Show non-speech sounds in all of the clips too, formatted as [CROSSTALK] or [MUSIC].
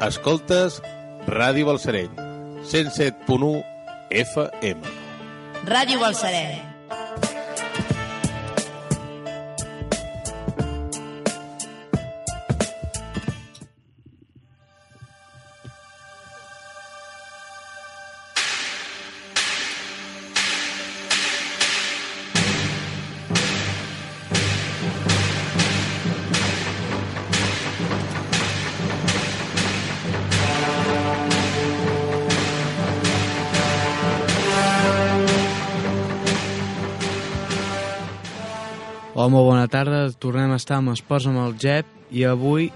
Escoltes Ràdio Balsareny, 107.1 FM. Ràdio Balsareny. Hola, molt bona tarda. Tornem a estar amb Esports amb el Jep i avui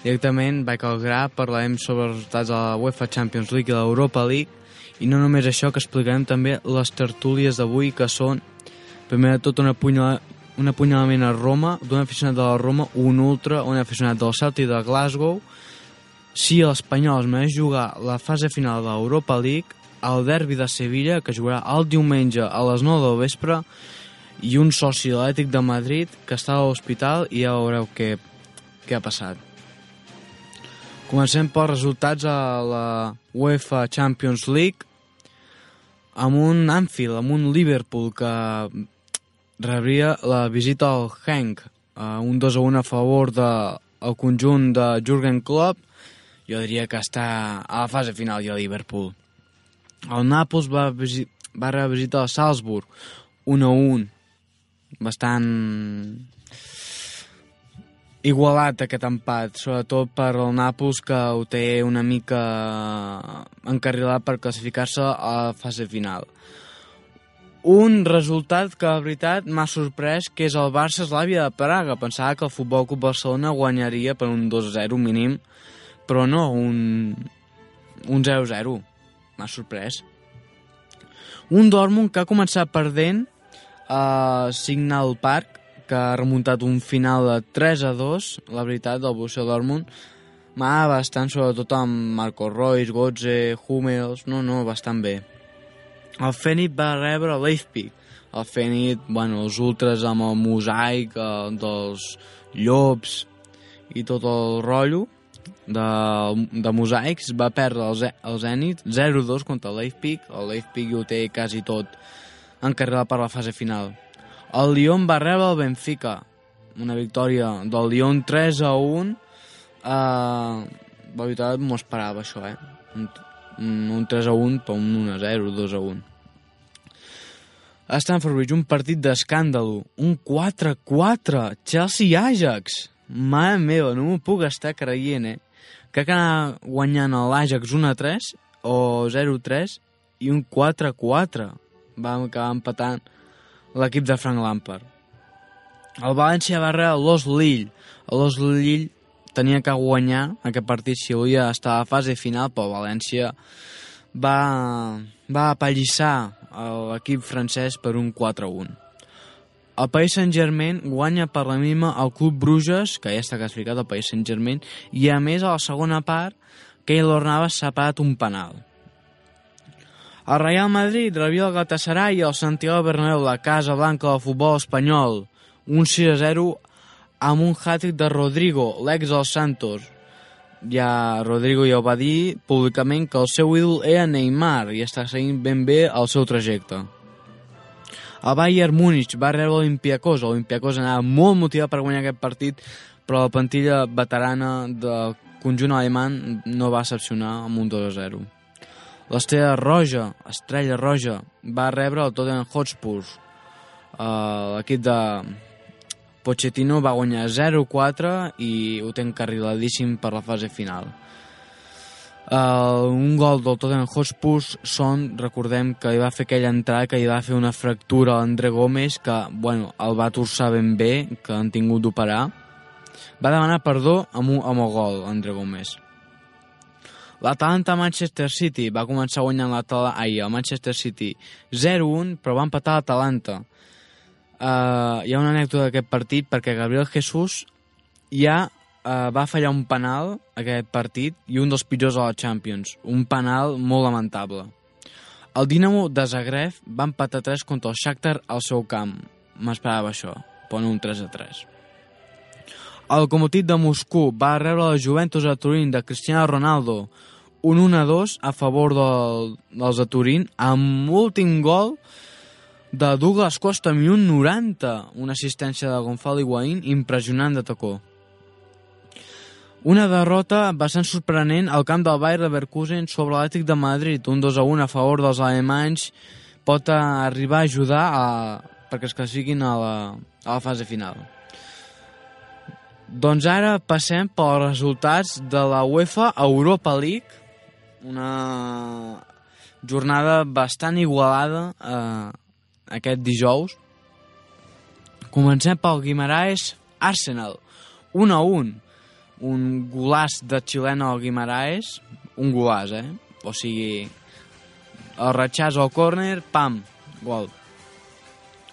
directament vaig al gra, parlarem sobre els resultats de la UEFA Champions League i l'Europa League i no només això, que explicarem també les tertúlies d'avui que són primer de tot un, apunyal, un apunyalament a Roma d'un aficionat de la Roma, un ultra, un aficionat del Celtic de Glasgow si l'Espanyol es mereix jugar la fase final de l'Europa League el derbi de Sevilla, que jugarà el diumenge a les 9 del vespre i un soci de l'Ètic de Madrid que està a l'hospital i ja veureu què, què ha passat. Comencem pels resultats a la UEFA Champions League amb un Anfield, amb un Liverpool que rebria la visita al Henk, un 2 a 1 a favor del de, conjunt de Jurgen Klopp, jo diria que està a la fase final ja Liverpool. El Nàpols va, va rebre visita al Salzburg, 1 a 1, bastant igualat aquest empat, sobretot per el Nàpols que ho té una mica encarrilat per classificar-se a la fase final. Un resultat que, la veritat, m'ha sorprès, que és el Barça-Eslàvia de Praga. Pensava que el Futbol Club Barcelona guanyaria per un 2-0 mínim, però no, un, un 0-0. M'ha sorprès. Un Dortmund que ha començat perdent a Signal Park, que ha remuntat un final de 3 a 2, la veritat, del Borussia Dortmund. M'ha bastant, sobretot amb Marco Reus, Gotze, Hummels, no, no, bastant bé. El Fenit va rebre l'Eifpig. El Fenit, bueno, els ultres amb el mosaic eh, dels llops i tot el rotllo de, de mosaics, va perdre el, el Zenit 0-2 contra l'Eifpig. L'Eifpig ho té quasi tot encarregat per la fase final. El Lyon va rebre el Benfica, una victòria del Lyon 3 a 1. Uh, la veritat m'ho esperava això, eh? Un, un 3 a 1 per un 1 a 0, 2 a 1. A Stanford Bridge, un partit d'escàndalo, un 4-4, Chelsea-Ajax. Mare meva, no m'ho puc estar creient, eh? Que anat guanyant l'Ajax 1-3 o 0-3 i un 4-4 va acabar empatant l'equip de Frank Lampard. El València va rebre l'Os Lille. L'Os Lille tenia que guanyar aquest partit si volia estar a fase final, però València va, va apallissar l'equip francès per un 4-1. El País Saint-Germain guanya per la mínima el Club Bruges, que ja està classificat el País Saint-Germain, i a més a la segona part, Keylor Navas s'ha pagat un penal. El Real Madrid rebia el Galatasaray i el Santiago Bernabéu, la Casa Blanca del futbol espanyol. Un 6-0 amb un hat de Rodrigo, l'ex del Santos. Ja Rodrigo ja ho va dir públicament que el seu ídol era Neymar i està seguint ben bé el seu trajecte. El Bayern Múnich va rebre l'Olimpiakos. L'Olimpiakos anava molt motivat per guanyar aquest partit, però la plantilla veterana del conjunt alemany no va excepcionar amb un 2-0. L'estrella roja, estrella roja, va rebre el Tottenham Hotspur. Uh, L'equip de Pochettino va guanyar 0-4 i ho té encarriladíssim per la fase final. Uh, un gol del Tottenham Hotspur són, recordem que hi va fer aquella entrada que hi va fer una fractura a André Gómez que, bueno, el va torçar ben bé, que han tingut d'operar. Va demanar perdó amb, un, amb el gol, André Gómez. L'Atalanta-Manchester City va començar guanyant l'Atalanta, ai, el Manchester City 0-1, però va empatar l'Atalanta. Uh, hi ha una anècdota d'aquest partit perquè Gabriel Jesús ja uh, va fallar un penal aquest partit i un dels pitjors a la Champions. Un penal molt lamentable. El Dinamo de Zagreb va empatar 3 contra el Shakhtar al seu camp. M'esperava això, però no un 3 a 3. El Lokomotiv de Moscou va rebre la Juventus a Turín de Cristiano Ronaldo un 1-2 a favor del, dels de Turín amb últim gol de Douglas Costa a un 90, una assistència de Gonzalo Higuaín impressionant de tacó. Una derrota bastant sorprenent al camp del Bayer Leverkusen sobre l'Atlètic de Madrid, un 2 a 1 a favor dels alemanys, pot arribar a ajudar a, perquè es classifiquin a la, a la fase final. Doncs ara passem pels resultats de la UEFA Europa League, una jornada bastant igualada eh, aquest dijous. Comencem pel Guimaraes Arsenal, 1 a 1 un golàs de xilena al Guimaraes, un golàs, eh? O sigui, el ratxàs al córner, pam, gol.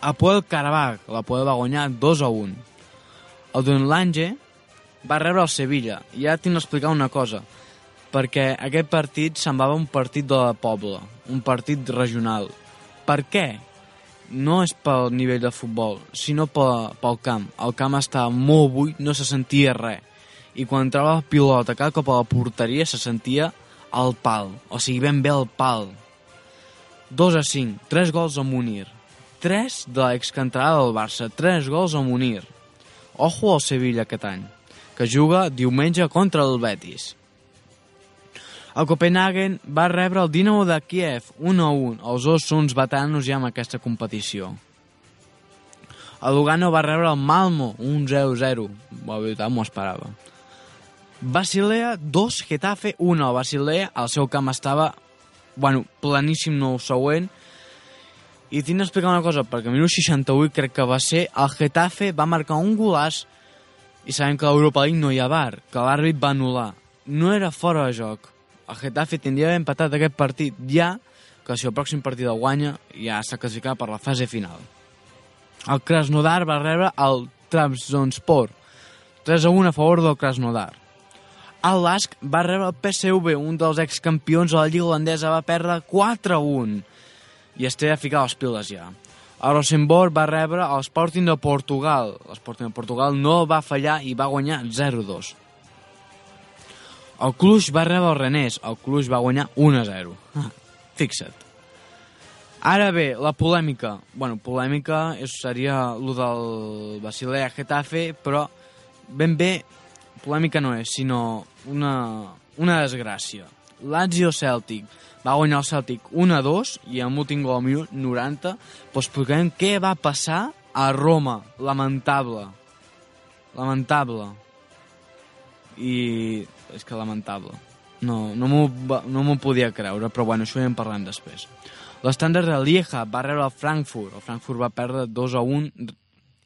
A Puel Carabag, la Puel va guanyar 2 a 1. El Dunlange va rebre el Sevilla. I ara tinc d'explicar una cosa, perquè aquest partit semblava un partit de la Pobla, un partit regional. Per què? No és pel nivell de futbol, sinó pel, pel camp. El camp estava molt buit, no se sentia res i quan entrava la pilota cada cop a la porteria se sentia al pal, o sigui, ben bé al pal. 2 a 5, 3 gols a Munir. 3 de l'excantarada del Barça, 3 gols a Munir. Ojo al Sevilla aquest any, que juga diumenge contra el Betis. El Copenhagen va rebre el Dinamo de Kiev 1 a 1. Els dos són veteranos ja en aquesta competició. El Lugano va rebre el Malmo 1 0-0. La veritat m'ho esperava. Basilea 2, Getafe 1. El Basilea, al seu camp estava, bueno, planíssim no següent. I tinc d'explicar una cosa, perquè a minut 68 crec que va ser, el Getafe va marcar un golàs i sabem que a l'Europa League no hi ha bar, que l'àrbit va anul·lar. No era fora de joc. El Getafe tindria d'haver empatat aquest partit ja, que si el pròxim partit el guanya, ja s'ha classificat per la fase final. El Krasnodar va rebre el Trabzonspor, 3 a 1 a favor del Krasnodar. El Lask va rebre el PSV, un dels excampions de la Lliga holandesa, va perdre 4 a 1 i es té a ficar les piles ja. El Rosenborg va rebre el Sporting de Portugal. L'Sporting de Portugal no va fallar i va guanyar 0-2. El Cluj va rebre el Renés. El Cluj va guanyar 1-0. Fixa't. Ara bé, la polèmica. bueno, polèmica és, seria el del Basilea Getafe, però ben bé polèmica no és, sinó una, una desgràcia. Lazio Celtic va guanyar el Celtic 1-2 i amb l'últim gol al minut 90 doncs explicarem què va passar a Roma. Lamentable. Lamentable. I és que lamentable. No, no m'ho no podia creure, però bueno, això ja en parlem després. L'estàndard de Lieja va rebre el Frankfurt. El Frankfurt va perdre 2 a 1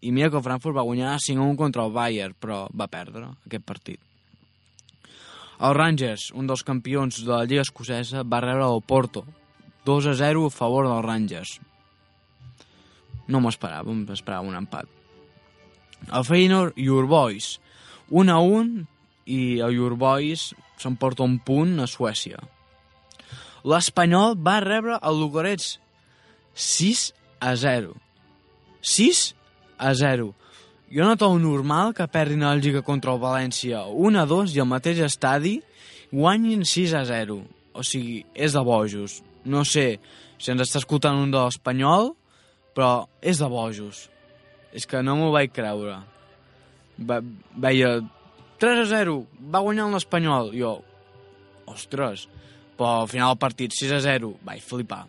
i mira que el Frankfurt va guanyar 5 a 1 contra el Bayern, però va perdre aquest partit. El Rangers, un dels campions de la Lliga Escocesa, va rebre el Porto, 2 a 0 a favor dels Rangers. No m'ho esperava, m'esperava un empat. El Feyenoord i Your Boys, 1 a 1 i el Your Boys s'emporta un punt a Suècia. L'Espanyol va rebre el Lugarets 6 a 0. 6 a 0. Jo no trobo normal que perdin el Lliga contra el València 1 a 2 i al mateix estadi guanyin 6 a 0. O sigui, és de bojos. No sé si ens està escoltant un de l'Espanyol, però és de bojos. És que no m'ho vaig creure. Va, veia 3 a 0, va guanyar l'Espanyol. Jo, ostres, però al final del partit 6 a 0, vaig flipar.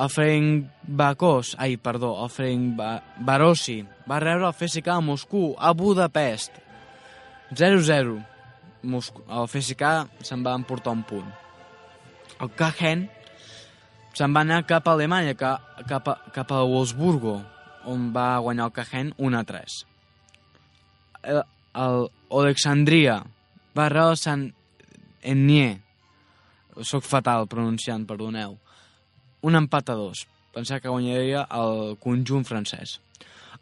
El Ferenc Bacós, ai, perdó, el Ferenc ba Barossi va rebre el FSK a Moscou, a Budapest. 0-0. Mosc el FSK se'n va emportar un punt. El Cajen se'n va anar cap a Alemanya, ca, cap, a, cap a Wolfsburgo, on va guanyar el Cajen 1 a 3. El, el Alexandria va rebre el Sant Ennie. Soc fatal pronunciant, perdoneu. Un empat a dos. Pensava que guanyaria el conjunt francès.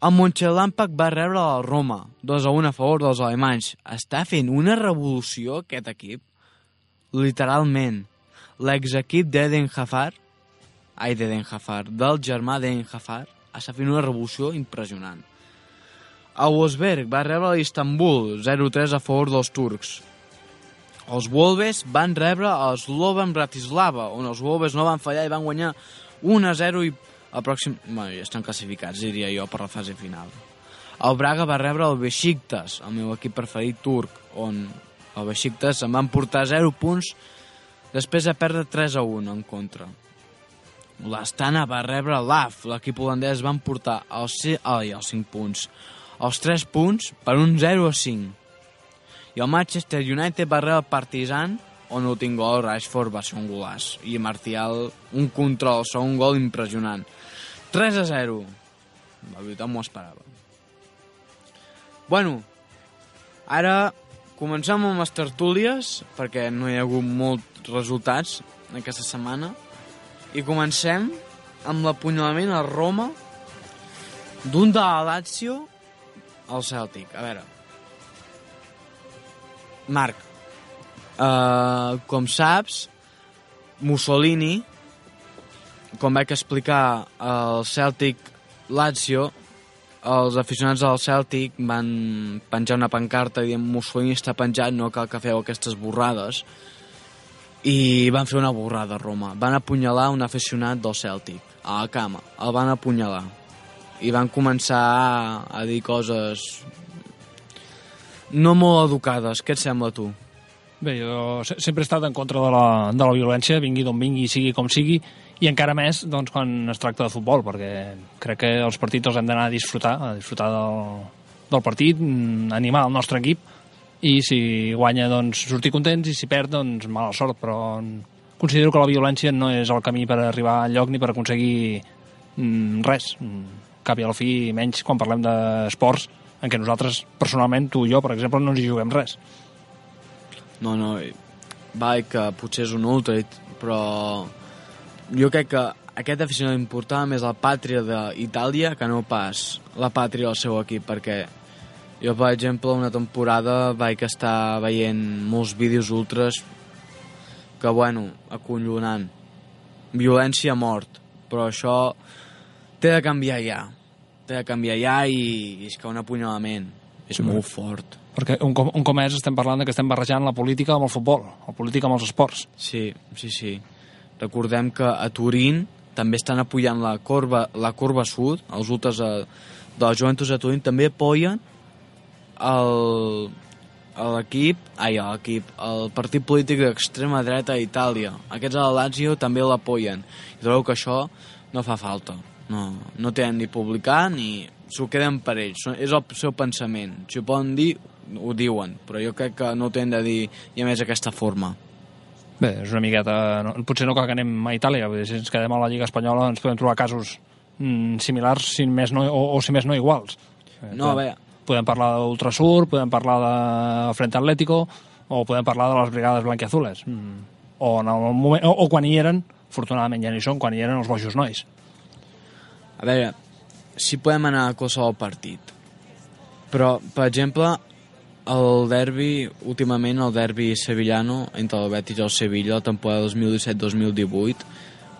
El Mönchengladbach va rebre el Roma, 2 a 1 a favor dels alemanys. Està fent una revolució aquest equip, literalment. L'exequip d'Eden Hazard, ai, d'Eden Hazard, del germà d'Eden Hazard, està fent una revolució impressionant. El Wolfsberg va rebre l'Istanbul, 0-3 a favor dels turcs. Els Wolves van rebre el Slovan Bratislava, on els Wolves no van fallar i van guanyar 1-0 i el pròxim... Bueno, ja estan classificats, diria jo, per la fase final. El Braga va rebre el Besiktas, el meu equip preferit turc, on el Besiktas se'n van portar 0 punts després de perdre 3 a 1 en contra. L'Astana va rebre l'AF, l'equip holandès van portar els, ai, els 5 punts, els 3 punts per un 0 a 5. I el Manchester United va rebre el Partizan, on l'últim gol Rashford va ser un golàs. I Martial, un control, un gol impressionant. 3 a 0. La veritat m'ho esperava. Bueno, ara comencem amb les tertúlies, perquè no hi ha hagut molts resultats aquesta setmana. I comencem amb l'apunyalament a Roma d'un de la Lazio al Celtic. A veure, Marc, uh, com saps, Mussolini, com vaig explicar al Celtic Lazio, els aficionats del Celtic van penjar una pancarta dient Mussolini està penjat, no cal que feu aquestes borrades. I van fer una borrada a Roma. Van apunyalar un aficionat del Celtic a la cama, el van apunyalar. I van començar a, a dir coses no molt educades, què et sembla tu? Bé, jo sempre he estat en contra de la, de la violència, vingui d'on vingui, sigui com sigui, i encara més doncs, quan es tracta de futbol, perquè crec que els partits els hem d'anar a disfrutar, a disfrutar del, del partit, mm, animar el nostre equip, i si guanya, doncs, sortir contents, i si perd, doncs, mala sort, però considero que la violència no és el camí per arribar al lloc ni per aconseguir mm, res, cap i al fi, menys quan parlem d'esports, en què nosaltres, personalment, tu i jo, per exemple, no ens hi juguem res. No, no, va, que potser és un ultra, però jo crec que aquest aficionat importava més la pàtria d'Itàlia que no pas la pàtria del seu equip, perquè jo, per exemple, una temporada vaig estar veient molts vídeos ultras que, bueno, acollonant. Violència a mort, però això té de canviar ja. Té de canviar ja i, i és que un apunyalament és sí, molt fort. Perquè un, com, un com és estem parlant de que estem barrejant la política amb el futbol, la política amb els esports. Sí, sí, sí. Recordem que a Turín també estan apoyant la corba, la corba sud, els ultres de, de la Juventus de Turín també apoyen l'equip, ai, l'equip, el partit polític d'extrema dreta a Itàlia. Aquests a la Lazio també l'apoyen. I trobo que això no fa falta. No, no tenen ni publicar ni s'ho queden per ells. És el seu pensament. Si ho poden dir, ho diuen, però jo crec que no ho tenen de dir i a més aquesta forma. Bé, és una miqueta... No, potser no cal que anem a Itàlia, vull dir, si ens quedem a la Lliga Espanyola ens podem trobar casos mm, similars si més no, o, o si més no iguals. No, a veure... Podem parlar d'Ultrasur, podem parlar de Frente Atlético, o podem parlar de les brigades blanquiazules. Mm. O, en el moment, o, o quan hi eren, afortunadament ja n'hi són, quan hi eren els bojos nois. A veure, si podem anar a qualsevol partit, però, per exemple, el derbi, últimament el derbi sevillano entre el Betis i el Sevilla, la temporada 2017-2018,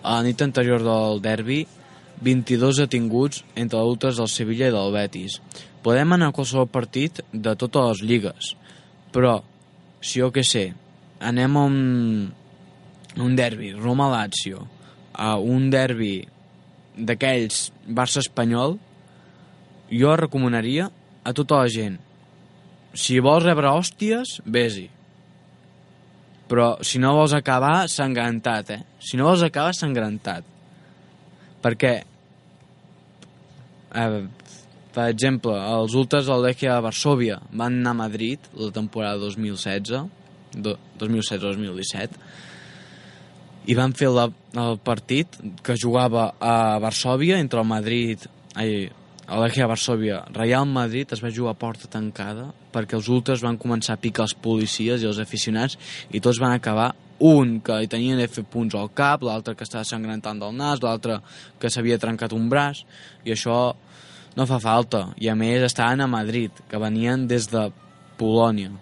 a la nit anterior del derbi, 22 detinguts entre l'ultres del Sevilla i del Betis. Podem anar a qualsevol partit de totes les lligues, però, si jo què sé, anem a un, un derbi, Roma-Lazio, a un derbi d'aquells Barça-Espanyol, jo recomanaria a tota la gent si vols rebre hòsties, vés-hi. Però si no vols acabar, s'ha engrantat, eh? Si no vols acabar, s'ha engrantat. Perquè... Eh, Per exemple, els ultras del Lechia Varsovia van anar a Madrid la temporada 2016, do- 2016-2017, i van fer la, el partit que jugava a Varsovia entre el Madrid... Ai, el Lechia Varsovia, Real Madrid es va jugar a porta tancada perquè els ultras van començar a picar els policies i els aficionats i tots van acabar un que li tenien fer punts al cap, l'altre que estava sangrantant del nas, l'altre que s'havia trencat un braç i això no fa falta i a més estaven a Madrid que venien des de Polònia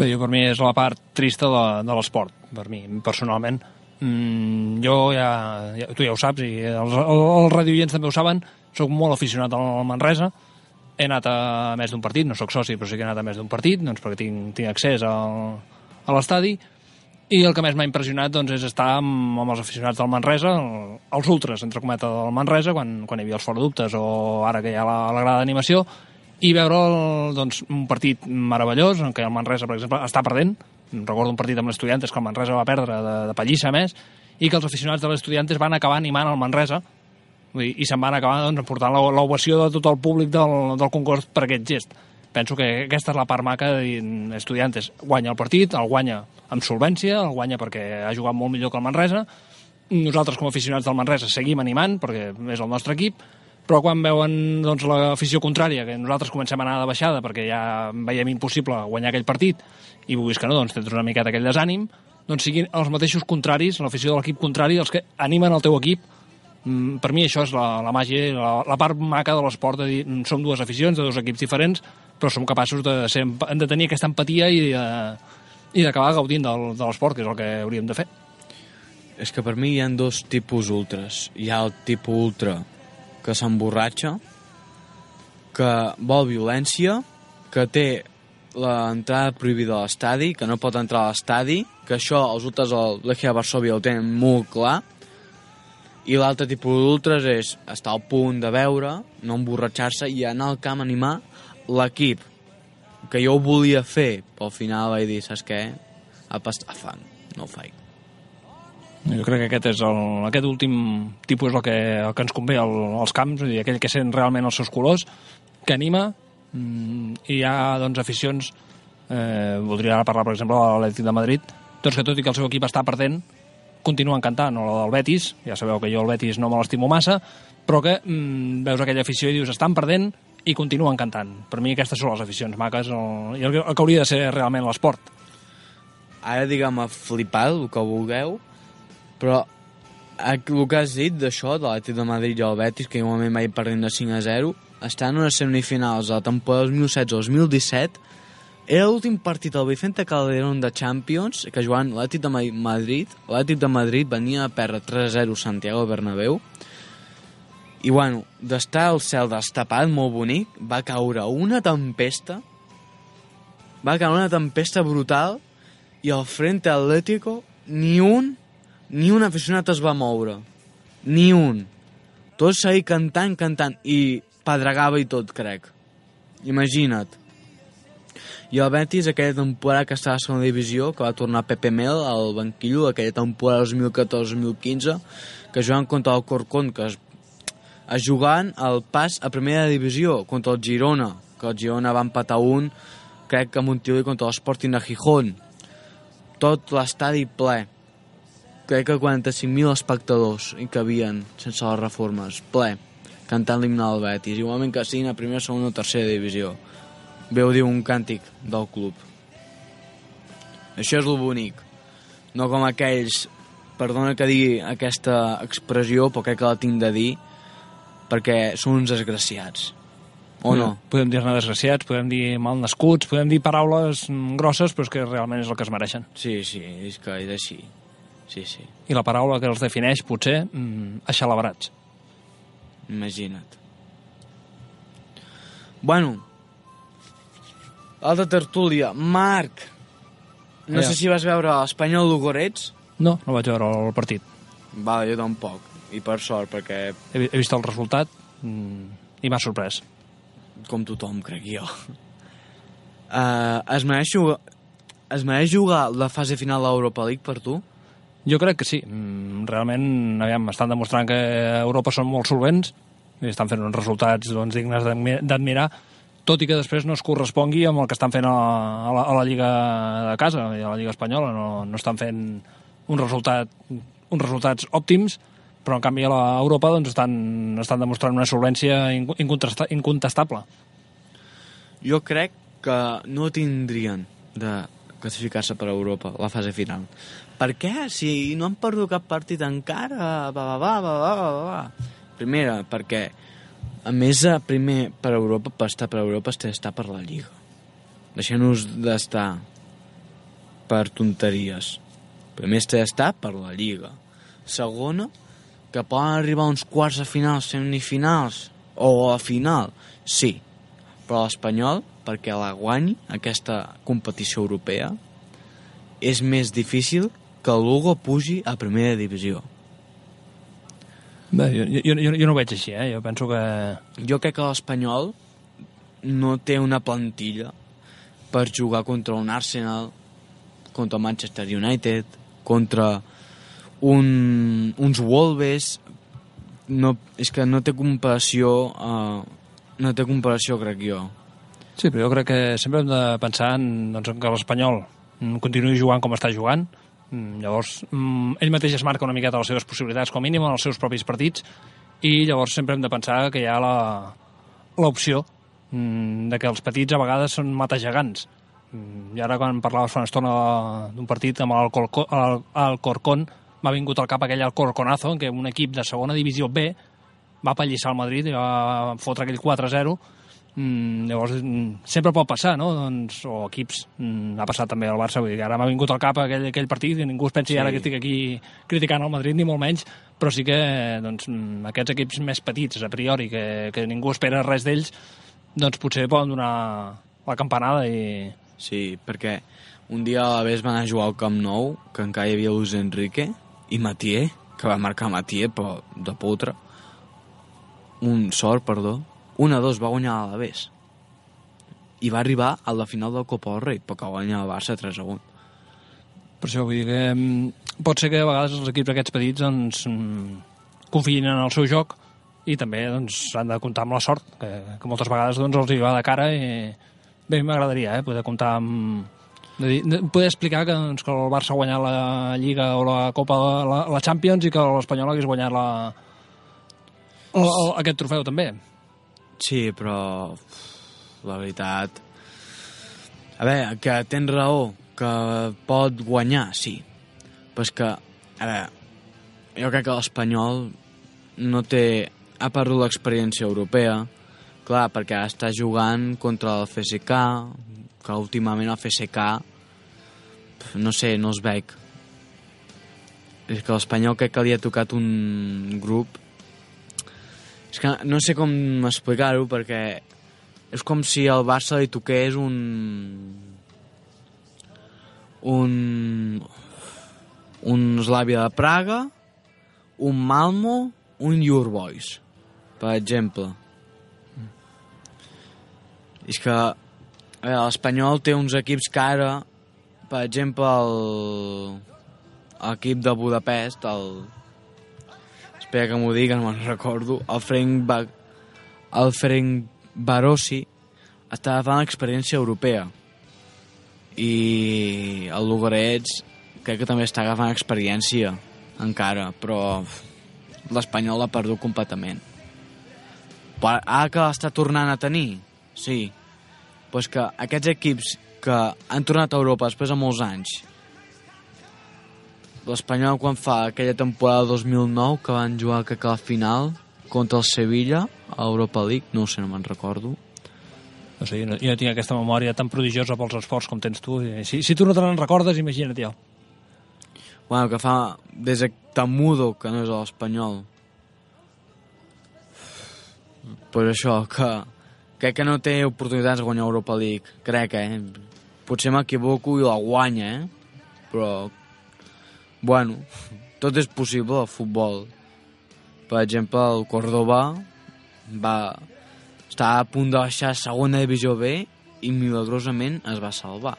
Bé, jo per mi és la part trista de, de l'esport, per mi, personalment. Mm, jo ja, ja, tu ja ho saps, i els, els radioients també ho saben, sóc molt aficionat al Manresa, he anat a més d'un partit, no sóc soci, però sí que he anat a més d'un partit, doncs perquè tinc, tinc accés al, a l'estadi, i el que més m'ha impressionat doncs, és estar amb, amb els aficionats del Manresa, el, els ultras, entre cometa, del Manresa, quan, quan hi havia els fora dubtes o ara que hi ha la, la grada d'animació, i veure el, doncs, un partit meravellós en què el Manresa, per exemple, està perdent. Recordo un partit amb l'Estudiantes que el Manresa va perdre de, de pallissa més i que els aficionats de l'Estudiantes van acabar animant el Manresa Dir, i se'n van acabar doncs, portant l'ovació de tot el públic del, del concurs per aquest gest. Penso que aquesta és la part maca de dir, Estudiantes guanya el partit, el guanya amb solvència, el guanya perquè ha jugat molt millor que el Manresa, nosaltres com a aficionats del Manresa seguim animant perquè és el nostre equip, però quan veuen doncs, l'afició contrària, que nosaltres comencem a anar de baixada perquè ja veiem impossible guanyar aquell partit, i vulguis que no, doncs tens una miqueta aquell desànim, doncs siguin els mateixos contraris, l'afició de l'equip contrari, els que animen el teu equip, per mi això és la, la màgia, la, la part maca de l'esport, de dir, mm, som dues aficions de dos equips diferents, però som capaços de, ser, de tenir aquesta empatia i, eh, i d'acabar gaudint del, de l'esport, que és el que hauríem de fer. És que per mi hi ha dos tipus ultras. Hi ha el tipus ultra que s'emborratxa, que vol violència, que té l'entrada prohibida a l'estadi, que no pot entrar a l'estadi, que això els ultras del Lechia Varsovia ho tenen molt clar, i l'altre tipus d'ultras és estar al punt de veure, no emborratxar-se i anar al camp a animar l'equip, que jo ho volia fer, però al final vaig dir, saps què? A pastar fang, no ho faig. Jo crec que aquest és el, aquest últim tipus és el que, el que ens convé al, als camps, dir, aquell que sent realment els seus colors, que anima, mm, i hi ha doncs, aficions, eh, voldria ara parlar, per exemple, de l'Atlètic de Madrid, doncs que tot i que el seu equip està perdent, continuen cantant, o la del Betis, ja sabeu que jo el Betis no me l'estimo massa, però que mm, veus aquella afició i dius, estan perdent i continuen cantant. Per mi aquestes són les aficions maques, el, i el, el que hauria de ser realment l'esport. ara diguem-me flipar el que vulgueu, però el que has dit d'això, de l'Atlètic de Madrid i el Betis, que igualment vaig perdent de 5 a 0, estan en les semifinals de la temporada 2016-2017, era l'últim partit del Vicente Calderón de Champions, que jugant l'Atlètic de Ma- Madrid, l'Atlètic de Madrid venia a perdre 3 a 0 a Santiago Bernabéu, i bueno, d'estar el cel destapat, molt bonic, va caure una tempesta, va caure una tempesta brutal, i al Frente Atlético ni un ni un aficionat es va moure. Ni un. Tots seguir cantant, cantant. I pedregava i tot, crec. Imagina't i el Betis aquella temporada que estava a segona divisió que va tornar Pepe Mel al banquillo aquella temporada 2014-2015 que jugant contra el Corcón que es, es jugant el pas a primera divisió contra el Girona que el Girona va empatar un crec que a Montilivi contra l'Sporting de Gijón tot l'estadi ple. Crec que 45.000 espectadors hi cabien sense les reformes, ple, cantant l'himne del Betis. Igualment que siguin a primera, segona o tercera divisió. Veu dir un càntic del club. Això és lo bonic. No com aquells, perdona que digui aquesta expressió, però crec que la tinc de dir, perquè són uns desgraciats. O no? Podem dir-ne desgraciats, podem dir malnascuts, podem dir paraules mm, grosses, però és que realment és el que es mereixen. Sí, sí, és que és així. Sí, sí, I la paraula que els defineix, potser, mm, aixalabrats. imagina't. Bueno, altra tertúlia. Marc, no Ja. sé si vas veure l'Espanyol Lugorets. No, no vaig veure el partit. Va, jo tampoc. I per sort, perquè He, he vist el resultat mm, i m'ha sorprès. com tothom, crec jo. Uh, es, mereix jugar, es mereix jugar la fase final de l'Europa League per tu? Jo crec que sí. Mm, Realment, aviam, estan demostrant que Europa són molt solvents i estan fent uns resultats doncs, dignes d'admi- d'admirar, tot i que després no es correspongui amb el que estan fent a la, a la, a la Lliga de casa a la Lliga Espanyola. No, no estan fent un resultat, uns resultats òptims, però en canvi a l'Europa doncs, estan, estan demostrant una solvència inco- incontesta- incontestable. Jo crec que no tindrien de classificar-se per Europa a la fase final. Per què? Si no han perdut cap partit encara, va, va, va, va, va, va, va. Primera, perquè a més, primer, per Europa, per estar per Europa, has d'estar per la Lliga. Deixem-nos d'estar per tonteries. Primer has d'estar per la Lliga. Segona, que poden arribar uns quarts de finals, semifinals o a final, sí. Però l'Espanyol, perquè la guanyi, aquesta competició europea, és més difícil que el Lugo pugi a primera divisió. Bé, jo, jo, jo, jo no ho veig així, eh? Jo penso que... Jo crec que l'Espanyol no té una plantilla per jugar contra un Arsenal, contra el Manchester United, contra un, uns Wolves... No, és que no té comparació... Uh, no té comparació, crec jo. Sí, però jo crec que sempre hem de pensar en, doncs, en que l'Espanyol continuï jugant com està jugant. Mm, Llavors, mm, ell mateix es marca una miqueta les seves possibilitats, com a mínim, en els seus propis partits, i llavors sempre hem de pensar que hi ha l'opció mm, de que els petits a vegades són matagegants. Mm, I ara, quan parlaves fa una estona d'un partit amb el Corcón, m'ha vingut al cap aquell Alcorconazo, en què un equip de segona divisió B va pallissar el Madrid i va fotre aquell 4-0 Mm, llavors, mm, sempre pot passar, no? Doncs, o equips, mm, ha passat també al Barça, vull dir, ara m'ha vingut al cap aquell, aquell partit i ningú es pensi Sí. ara que estic aquí criticant el Madrid, ni molt menys, però sí que doncs, mm, aquests equips més petits, a priori, que, que ningú espera res d'ells, doncs potser poden donar la campanada i... Sí, perquè un dia a la vez van a jugar al Camp Nou, que encara hi havia Luis Enrique, i Matier, que va marcar Matier, però de putre. Un sort, perdó. 1-2 va guanyar a l'Alavés. I va arribar a la final del Copa del Rei, va guanyar el Barça 3-1. Per això vull dir que mm, pot ser que a vegades els equips aquests petits doncs, mm, confiïn en el seu joc i també doncs, han de comptar amb la sort, que, que moltes vegades doncs, els hi va de cara i bé, m'agradaria eh, poder comptar amb... De dir, de poder explicar que, doncs, que el Barça ha guanyat la Lliga o la Copa, la, la Champions i que l'Espanyol hagués guanyat la, el, el, aquest trofeu també. Sí, però la veritat... A veure, que tens raó, que pot guanyar, sí. Però és que, a veure, jo crec que l'Espanyol no té... Ha perdut l'experiència europea, clar, perquè està jugant contra el FSK, que últimament el FSK, no sé, no els veig. És que l'Espanyol crec que li ha tocat un grup és que no sé com explicar-ho perquè és com si al Barça li toqués un... un... un Slavia de Praga, un Malmo, un Your Boys, per exemple. És que l'Espanyol té uns equips que ara, per exemple, el- l'equip de Budapest, el, espera que m'ho digui, no me'n recordo, el Frank, ba el Frank Barossi està agafant l'experiència europea. I el Lugarets crec que també està agafant experiència encara, però l'Espanyol l'ha perdut completament. Però ara que l'està tornant a tenir, sí, és que aquests equips que han tornat a Europa després de molts anys l'Espanyol quan fa aquella temporada 2009 que van jugar que a la final contra el Sevilla a Europa League, no sé, no me'n recordo. No sé, jo no, jo no tinc aquesta memòria tan prodigiosa pels esports com tens tu. i Si, si tu no te n'en recordes, imagina't jo. Bueno, que fa des de Tamudo, que no és l'Espanyol. Per això, que crec que no té oportunitats de guanyar Europa League. Crec, eh? Potser m'equivoco i la guanya, eh? Però, bueno, tot és possible al futbol. Per exemple, el Córdoba va estar a punt de baixar segona divisió B i milagrosament es va salvar.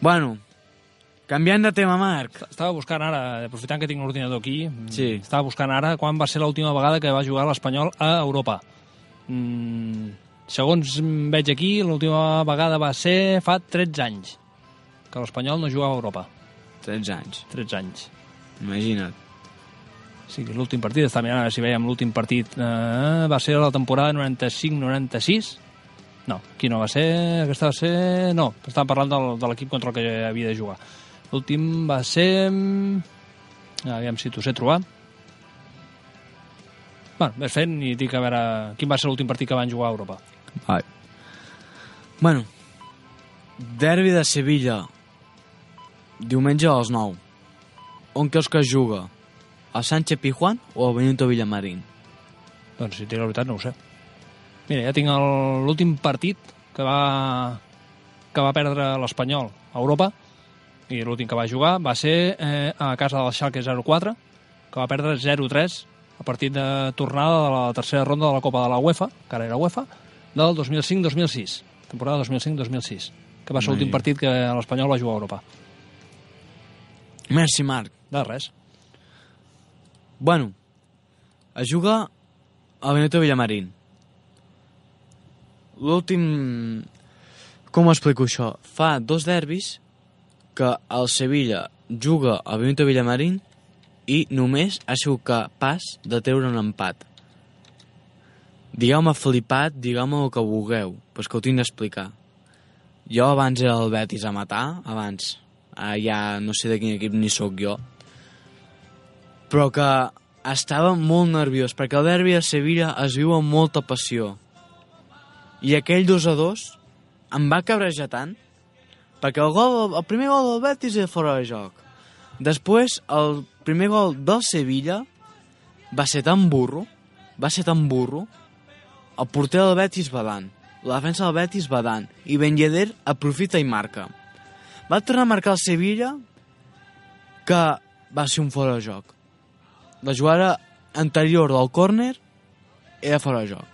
Bueno, Canviant de tema, Marc. Estava buscant ara, aprofitant que tinc l'ordinador aquí, Sí. estava buscant ara quan va ser l'última vegada que va jugar l'Espanyol a Europa. Mm, segons veig aquí, l'última vegada va ser fa 13 anys que l'Espanyol no jugava a Europa. 13 anys. 13 anys. Imagina't. Sí, l'últim partit, està mirant a veure si veiem l'últim partit, eh, va ser la temporada 95-96? No, aquí no va ser, aquesta va ser... No, estàvem parlant del, de l'equip contra el que havia de jugar. L'últim va ser... Aviam si t'ho sé trobar. Bueno, ves fent i dic a veure quin va ser l'últim partit que van jugar a Europa. Vai. Bueno, derbi de Sevilla, diumenge a les 9. On creus que es juga? A Sánchez Pijuan o a Benito Villamarín? Doncs si dic la veritat no ho sé. Mira, ja tinc el- l'últim partit que va, que va perdre l'Espanyol a Europa i l'últim que va jugar va ser eh, a casa del Schalke 04 que va perdre 0-3 a partit de tornada de la tercera ronda de la Copa de la UEFA, que ara era UEFA, del 2005-2006, temporada 2005-2006, que va ser l'últim partit que l'Espanyol va jugar a Europa. Merci, Marc. De res. Bueno, es juga a Benito Villamarín. L'últim... Com ho explico això? Fa dos derbis que el Sevilla juga a Benito Villamarín i només ha sigut capaç de treure un empat. Digueu-me flipat, digueu-me el que vulgueu, però és que ho tinc d'explicar. Jo abans era el Betis a matar, abans. Ara ja no sé de quin equip ni sóc jo. Però que estava molt nerviós, perquè el derbi de Sevilla es viu amb molta passió. I aquell 2 a 2 em va cabrejar tant, perquè el, gol, el primer gol del Betis era fora de joc. Després, el primer gol del Sevilla va ser tan burro, va ser tan burro, el porter del Betis badant, la defensa del Betis badant, i Ben Yedder aprofita i marca. Va tornar a marcar el Sevilla, que va ser un fora de joc. La jugada anterior del córner era fora de joc.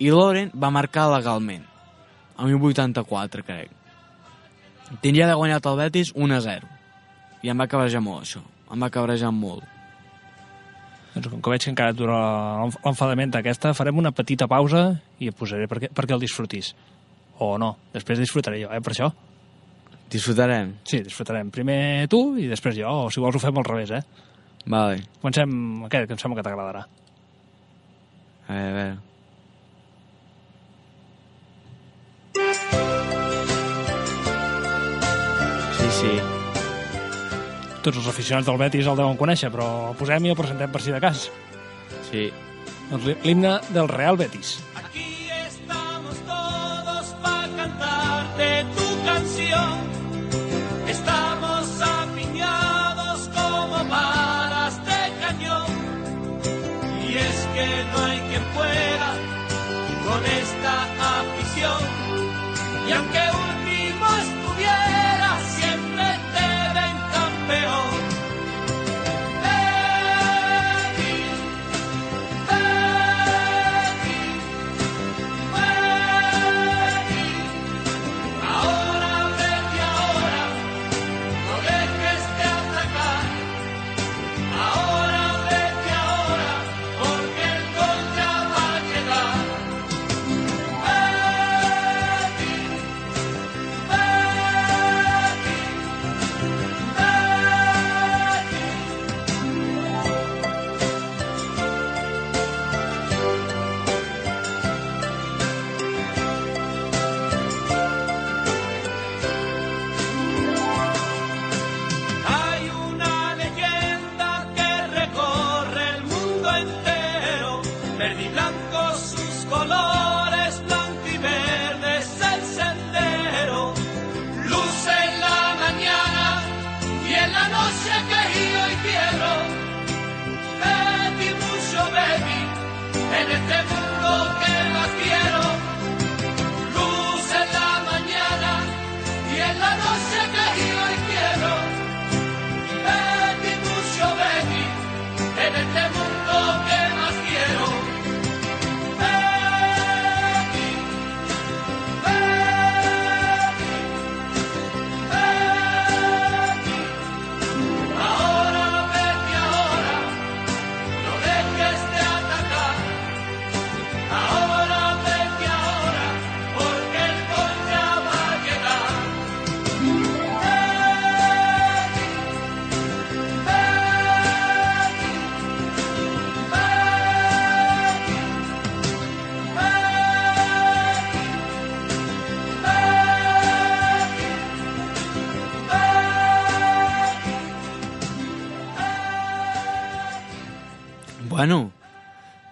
I Loren va marcar legalment, a 1084, crec. Tindria de guanyat el Betis 1 a 0. I em va cabrejar molt, això. Em va cabrejar molt. Doncs com que veig que encara dura l'enfadament aquesta, farem una petita pausa i et posaré perquè, perquè el disfrutis. O no, després disfrutaré jo, eh, per això. Disfrutarem. Sí, disfrutarem. Primer tu i després jo, o si vols ho fem al revés, eh? Vale. Comencem aquest, que em sembla que t'agradarà. A veure, a veure. Sí, sí. Tots els aficionats del Betis el deuen conèixer, però el posem i el presentem per si de cas. Sí. Doncs l'hi- l'himne del Real Betis. Afición. Y aunque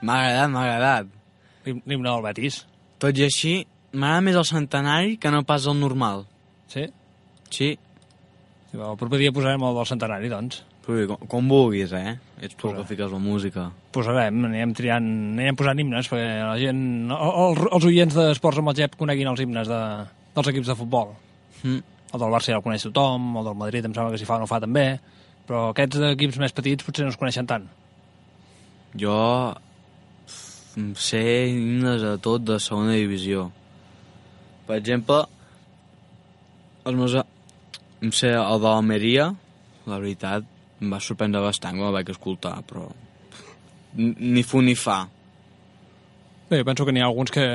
m'ha agradat, m'ha agradat. L'him- L'himne del Betis. Tot i així, m'agrada més el centenari que no pas el normal. Sí? Sí, Sí, El proper dia posarem el del centenari, doncs. però com, com vulguis, eh? Ets tu el que fiques la música. Posarem, anirem triant, anirem posant himnes perquè la gent, el, el, els oients d'Esports amb el Gep coneguin els himnes de, dels equips de futbol. Mm. El del Barça ja el coneix tothom, el del Madrid em sembla que si fa o no fa també, però aquests equips més petits potser no es coneixen tant. Jo sé himnes a tot de segona divisió. Per exemple, els meus... Em sé el de l'Almeria, la veritat, em va sorprendre bastant quan el vaig escoltar, però ni fu ni fa. Bé, jo penso que n'hi ha alguns que,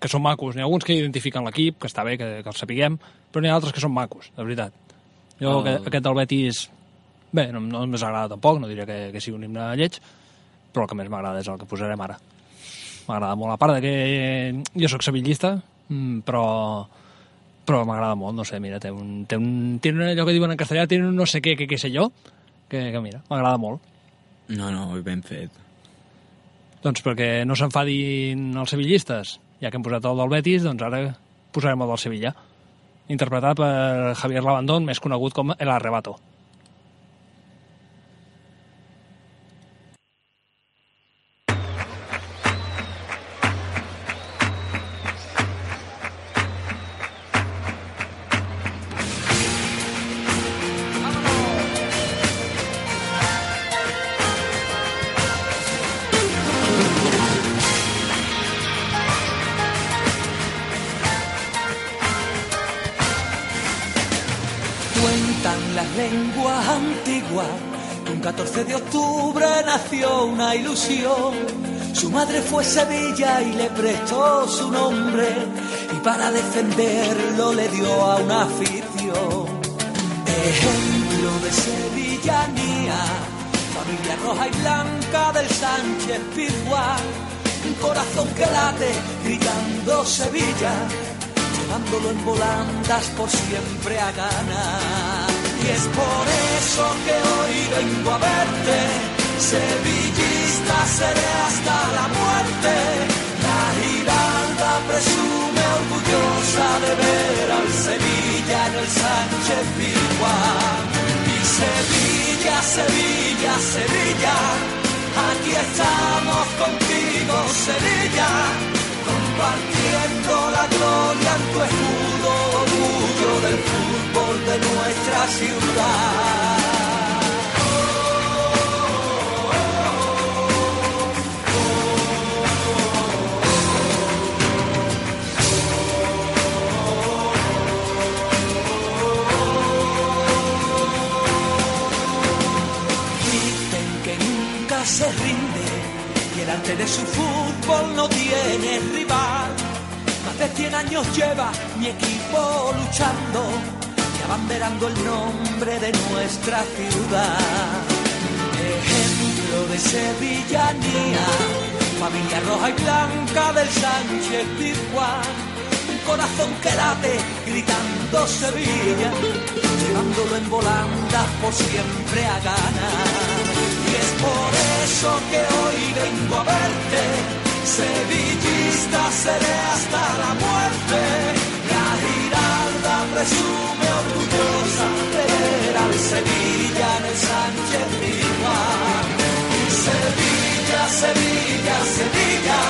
que són macos. N'hi ha alguns que identifiquen l'equip, que està bé que, que els sapiguem, però n'hi ha altres que són macos, de veritat. Jo, El- aquest, del Betis, bé, no, no més agrada tampoc, no diré que, que sigui un himne lleig, però el que més m'agrada és el que posarem ara. M'agrada molt, a part de que jo sóc sevillista, mm, però però m'agrada molt, no sé, mira, té un, té un, té un, allò que diuen en castellà, té un no sé què, què, què sé jo, que, que mira, m'agrada molt. No, no, ben fet. Doncs perquè no s'enfadin els sevillistes, ja que hem posat el del Betis, doncs ara posarem el del Sevilla, interpretat per Javier Labandón, més conegut com El Arrebato. Sevilla y le prestó su nombre y para defenderlo le dio a una afición. Ejemplo de sevillanía, familia roja y blanca del Sánchez Pizjuán. Un corazón que late gritando Sevilla llevándolo en volandas por siempre a ganar. Y es por eso que hoy vengo a verte, sevillista seré hasta la muerte. La Giralda presume orgullosa de ver al Sevilla en el Sánchez Pizjuán. Y Sevilla, Sevilla, Sevilla, aquí estamos contigo, Sevilla compartiendo la gloria en tu escudo, orgullo del fútbol de nuestra ciudad. Y el arte de su fútbol no tiene rival. Más de 100 años lleva mi equipo luchando y abanderando el nombre de nuestra ciudad. Ejemplo de sevillanía, familia roja y blanca del Sánchez Pizjuán. Un corazón que late gritando Sevilla, llevándolo en volandas por siempre a ganar. Por eso que hoy vengo a verte, sevillista seré hasta la muerte. La Giralda presume orgullosa de ver al Sevilla en el Sánchez Pizjuán. Sevilla, Sevilla, Sevilla,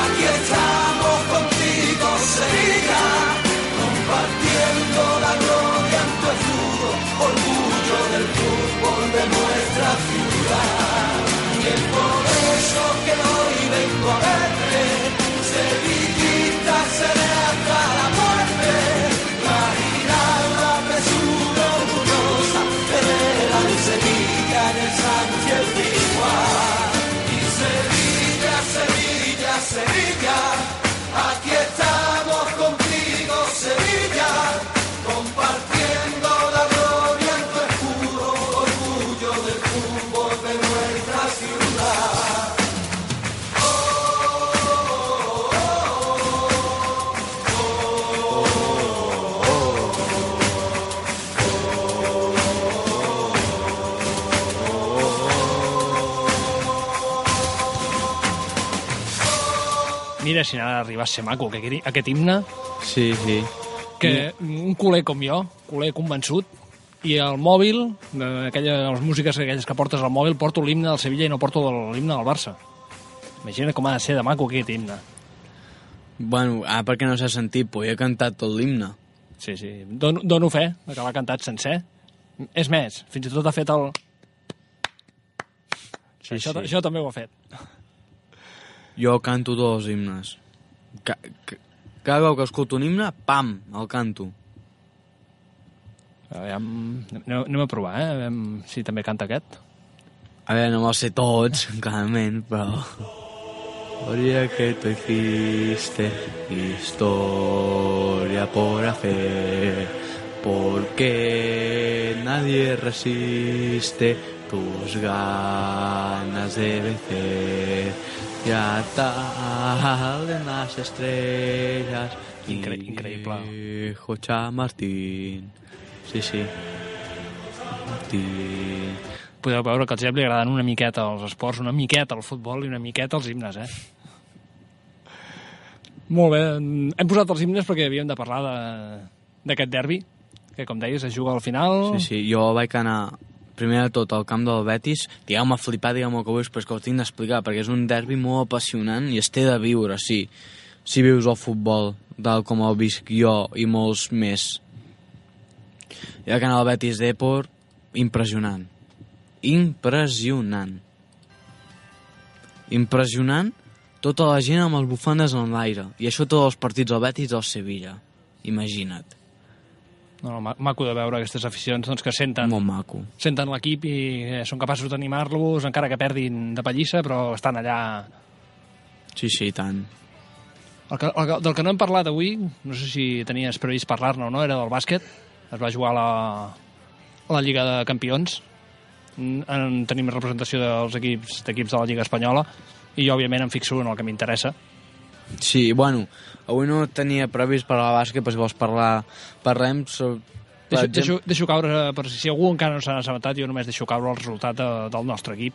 aquí estamos contigo, Sevilla, compartiendo la gloria en tu escudo, orgullo del fútbol de nuestra ciudad. Y el por eso que hoy vengo a verle, se visita, se le haga. Mira si n'ha d'arribar a ser maco, que aquest, aquest himne, Sí, sí. que un culer com jo, culer convençut, i el mòbil, aquella, les músiques aquelles que portes al mòbil, porto l'himne del Sevilla i no porto l'himne del Barça. Imagina com ha de ser de maco aquest himne. Bueno, ah, perquè no s'ha sentit, però he cantat tot l'himne. Sí, sí, dono, dono fe que l'ha cantat sencer. És més, fins i tot ha fet el... Sí, això, sí. això també ho ha fet. Jo canto els himnes. Ca ca cada cop que escolto un himne, pam, el canto. Aviam, anem, anem a provar, eh? Aviam si també canta aquest. A veure, no me'ls sé tots, [LAUGHS] clarament, però... Historia que tú hiciste, historia por hacer, porque nadie resiste tus ganas de vencer. Ya tarden las estrellas. Incre- increïble. Hijo Chamartín. Sí, sí. Martín. Podeu veure que al Jep li agraden una miqueta els esports, una miqueta el futbol i una miqueta els himnes, eh? Molt bé, hem posat els himnes perquè havíem de parlar de- d'aquest derbi, que com deies es juga al final. Sí, sí, jo vaig anar primer de tot al camp del Betis, digueu-me flipar, digueu-me el que vulguis, però és que ho tinc d'explicar, perquè és un derbi molt apassionant i es té de viure, sí. Si vius el futbol, tal com el visc jo i molts més. I el canal Betis Depor, impressionant. Impressionant. Impressionant tota la gent amb les bufandes en l'aire. I això tots els partits del Betis del Sevilla. Imagina't. No, no, ma- maco de veure aquestes aficions doncs, que senten, Molt maco. senten l'equip i eh, són capaços d'animar-los, encara que perdin de pallissa, però estan allà Sí, sí, tant. El que, el del que no hem parlat avui, no sé si tenies previst parlar-ne o no, era del bàsquet. Es va jugar a la, a la Lliga de Campions. Mm, En, tenim representació dels equips d'equips de la Lliga Espanyola i jo, òbviament, em fixo en el que m'interessa. Sí, bueno, avui no tenia previst parlar de bàsquet, però si vols parlar, parlem sobre... Per Deixo, exemple, deixo, deixo caure, per si algú encara no s'ha assabentat, jo només deixo caure el resultat de, del nostre equip.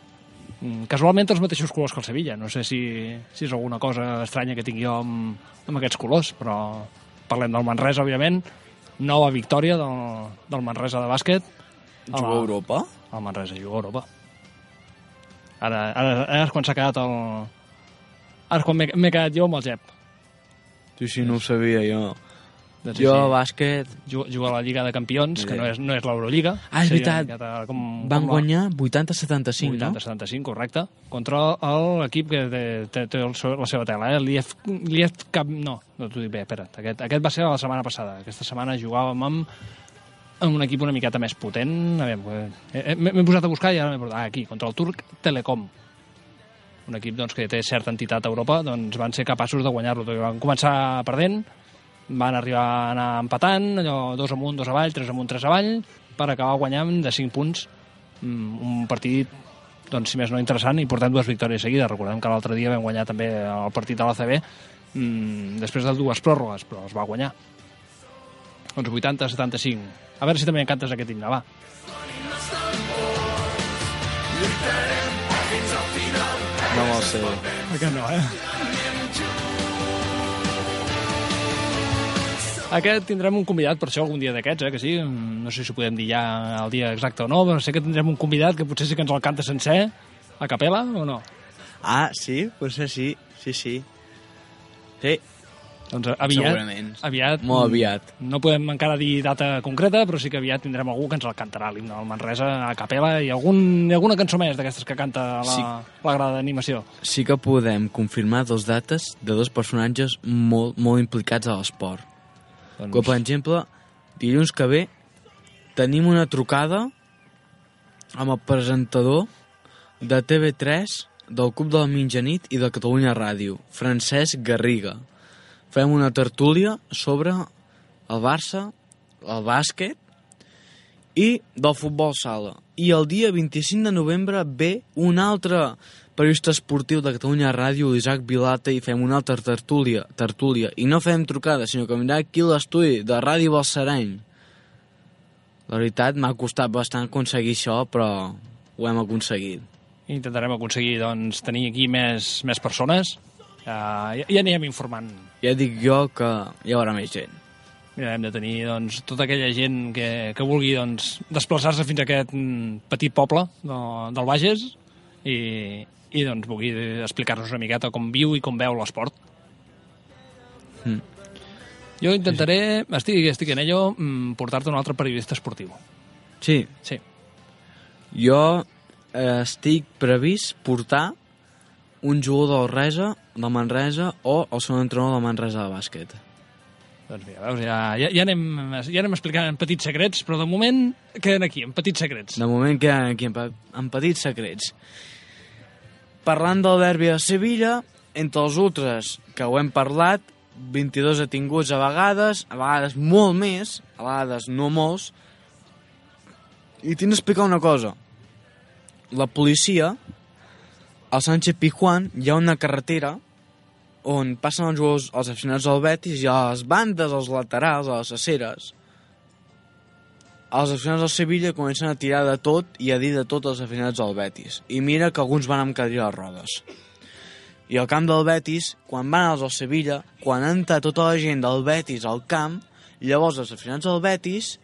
Mm, Casualment els mateixos colors que el Sevilla. No sé si, si és alguna cosa estranya que tingui jo amb, amb aquests colors, però parlem del Manresa, òbviament. Nova victòria del, del Manresa de bàsquet. Juga a Europa? El Manresa juga a Europa. Ara, ara, ara és quan s'ha quedat el... És quan m'he quedat jo amb el Jep. Sí, sí, no ho sabia jo. Doncs Jo, així. bàsquet, Juga, juga a la Lliga de Campions, que no és, no és l'Eurolliga. Ah, és veritat. Com, van com la- guanyar 80-75, no? 80-75, correcte, contra l'equip que té, té, té el seu, la seva tela, eh? l'IF, l'IF Cap... No, no t'ho dic bé, espera't. Aquest, aquest va ser la setmana passada. Aquesta setmana jugàvem amb, amb un equip una miqueta més potent. A veure, eh, m'he m'he posat a buscar i ara m'he portat ah, aquí, contra el Turc Telecom. Un equip doncs, que té certa entitat a Europa, doncs van ser capaços de guanyar-lo. Van començar perdent, van arribar a anar empatant, allò dos amunt, dos avall, tres amunt, tres avall, per acabar guanyant de 5 punts mm, un partit doncs, si més no interessant, i portem dues victòries seguides. Recordem que l'altre dia vam guanyar també el partit de l'ACB mm, després de dues pròrrogues, però es va guanyar. Doncs 80-75. A veure si també en cantes aquest himne, va. No me'l sé. Aquest no, eh? Aquest tindrem un convidat, per això, algun dia d'aquests, eh, que sí. No sé si ho podem dir ja el dia exacte o no, però sé que tindrem un convidat que potser sí que ens el canta sencer, a capella, o no? Ah, sí? Potser sí, sí, sí. Sí, Doncs aviat, Segurament. aviat, Molt aviat. No podem encara dir data concreta, però sí que aviat tindrem algú que ens el cantarà, l'himne del Manresa a capella i, algun, i alguna cançó més d'aquestes que canta la, Sí. la grada d'animació. sí que podem confirmar dos dates de dos personatges molt, molt implicats a l'esport. Doncs, Que, per exemple, dilluns que ve tenim una trucada amb el presentador de TV3 del Club de la Mitjanit i de Catalunya Ràdio, Francesc Garriga. Fem una tertúlia sobre el Barça, el bàsquet i del futbol sala. I el dia 25 de novembre ve un altre periodista esportiu de Catalunya Ràdio, Isaac Vilata, i fem una altra tertúlia, tertúlia. I no fem trucada, sinó que vindrà aquí l'estudi de Ràdio Balsareny. La veritat, m'ha costat bastant aconseguir això, però ho hem aconseguit. Intentarem aconseguir doncs, tenir aquí més, més persones Ja, ja, ja anirem informant. Ja dic jo que hi haurà més gent. Mira, hem de tenir doncs, tota aquella gent que, que vulgui doncs, desplaçar-se fins a aquest petit poble de, del Bages i, i doncs, vulgui explicar-nos una miqueta com viu i com veu l'esport. Mm. Jo intentaré, estic, estic en ello, mm, portar-te un altre periodista esportiu. Sí, Sí. jo eh, estic previst portar un jugador del Resa, de Manresa, o el seu entrenador de Manresa de bàsquet. Doncs mira, veus, ja, ja, ja, anem, ja anem explicant en petits secrets, però de moment queden aquí, en petits secrets. De moment queden aquí en, en petits secrets. Parlant del derbi de Sevilla, entre els ultres que ho hem parlat, 22 detinguts a vegades, a vegades molt més, a vegades no molts, i tinc d'explicar una cosa. La policia, al Sánchez Pijuan, hi ha una carretera on passen els jugadors, els aficionats del Betis i a les bandes, als laterals, a les aceres, els aficionats del Sevilla comencen a tirar de tot i a dir de tot als aficionats del Betis. I mira que alguns van amb cadira de rodes. I al camp del Betis, quan van els del Sevilla, quan entra tota la gent del Betis al camp, llavors els aficionats del Betis,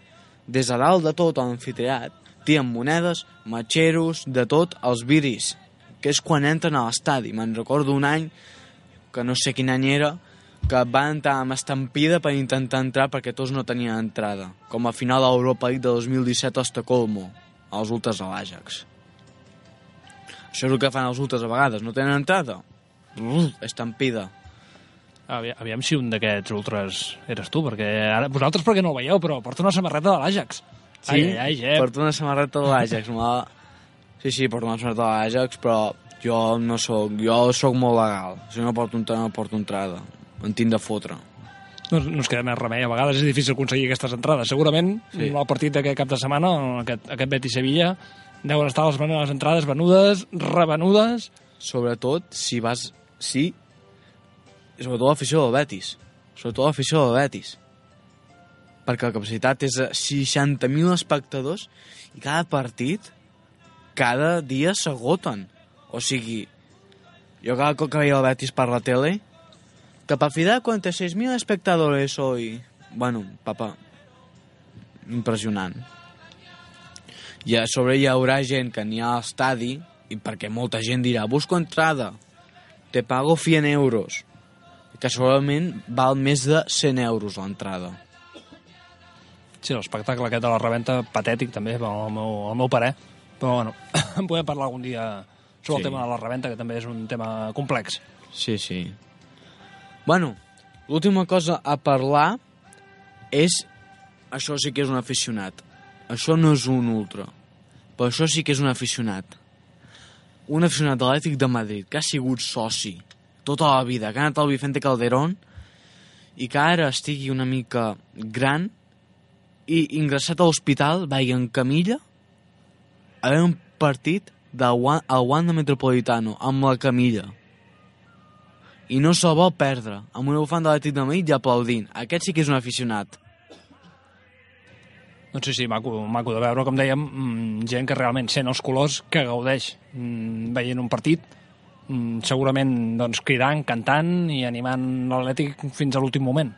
des de dalt de tot, a l'anfiteat, tiren monedes, matxeros, de tot, als viris, que és quan entren a l'estadi. Me'n recordo un any, que no sé quin any era, que van entrar amb estampida per intentar entrar perquè tots no tenien entrada, com a final de l'Europa League de 2017 a Estocolmo, als ultres de l'Àjax. Això és el que fan els ultres a vegades, no tenen entrada? Uf, estampida. Aviam, aviam si un d'aquests ultres eres tu, perquè ara, vosaltres perquè no el veieu, però porta una samarreta de l'Àjax. Ai, ai, ai, Jep. Porto una samarreta de l'Àjax. [LAUGHS] ma- Sí, sí, porto una samarreta de l'Àjax, però jo no sóc... Jo sóc molt legal. Si no porto, entrada, no porto entrada. En tinc de fotre. No, no ens queda més remei. A vegades és difícil aconseguir aquestes entrades. Segurament, Sí. el partit d'aquest cap de setmana, aquest, aquest Betis-Sevilla, deuen estar les, les entrades venudes, revenudes... Sobretot si vas... Sí, i sobretot l'afició del Betis. Sobretot l'afició del Betis. Perquè la capacitat és de 60.000 espectadors i cada partit cada dia s'agoten. O sigui, jo cada cop que veia el Betis per la tele, capacidad 46.000 espectadores hoy. Bueno, papa, impressionant. I a sobre hi haurà gent que n'hi ha a l'estadi, i perquè molta gent dirà, busco entrada, te pago 100 euros, que segurament val més de 100 euros l'entrada. Sí, l'espectacle aquest de la reventa, patètic també, al meu, al meu parer. Però, bueno, [COUGHS] en podem parlar algun dia sobre sí. El tema de la reventa, que també és un tema complex. Sí, sí. Bueno, l'última cosa a parlar és... Això sí que és un aficionat. Això no és un ultra. Però això sí que és un aficionat. Un aficionat de l'Atlètic de Madrid, que ha sigut soci tota la vida, que ha anat al Vicente Calderón i que ara estigui una mica gran i ingressat a l'hospital, vagi en camilla, a veure un partit del Wan- al Wanda Metropolitano amb la camilla i no se'l vol perdre, amb una bufanda de l'Atlètic de Madrid i aplaudint. Aquest sí que és un aficionat. Doncs sí, sí, maco, maco de veure, com dèiem, mm, gent que realment sent els colors, que gaudeix mm, veient un partit, mm, segurament doncs, cridant, cantant i animant l'Atlètic fins a l'últim moment.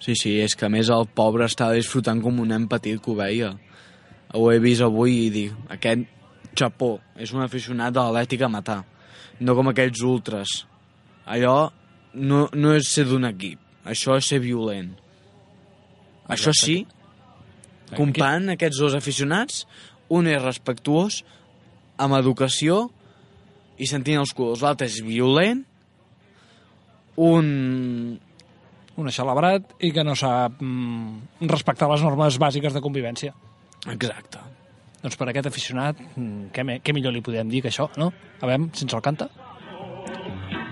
Sí, sí, és que a més el pobre estava disfrutant com un nen petit que ho veia. Ho he vist avui i dic, aquest xapó és un aficionat de l'Atlètic a matar, no com aquells ultres. Allò no, no és ser d'un equip, això és ser violent. Això sí, comparant aquests dos aficionats, un és respectuós, amb educació i sentint els colors. L'altre és violent, un... Un aixalabrat i que no sap mm, respectar les normes bàsiques de convivència. Exacte. Doncs per aquest aficionat, mm, què, me, què millor li podem dir que això, no? A veure, si ens el canta.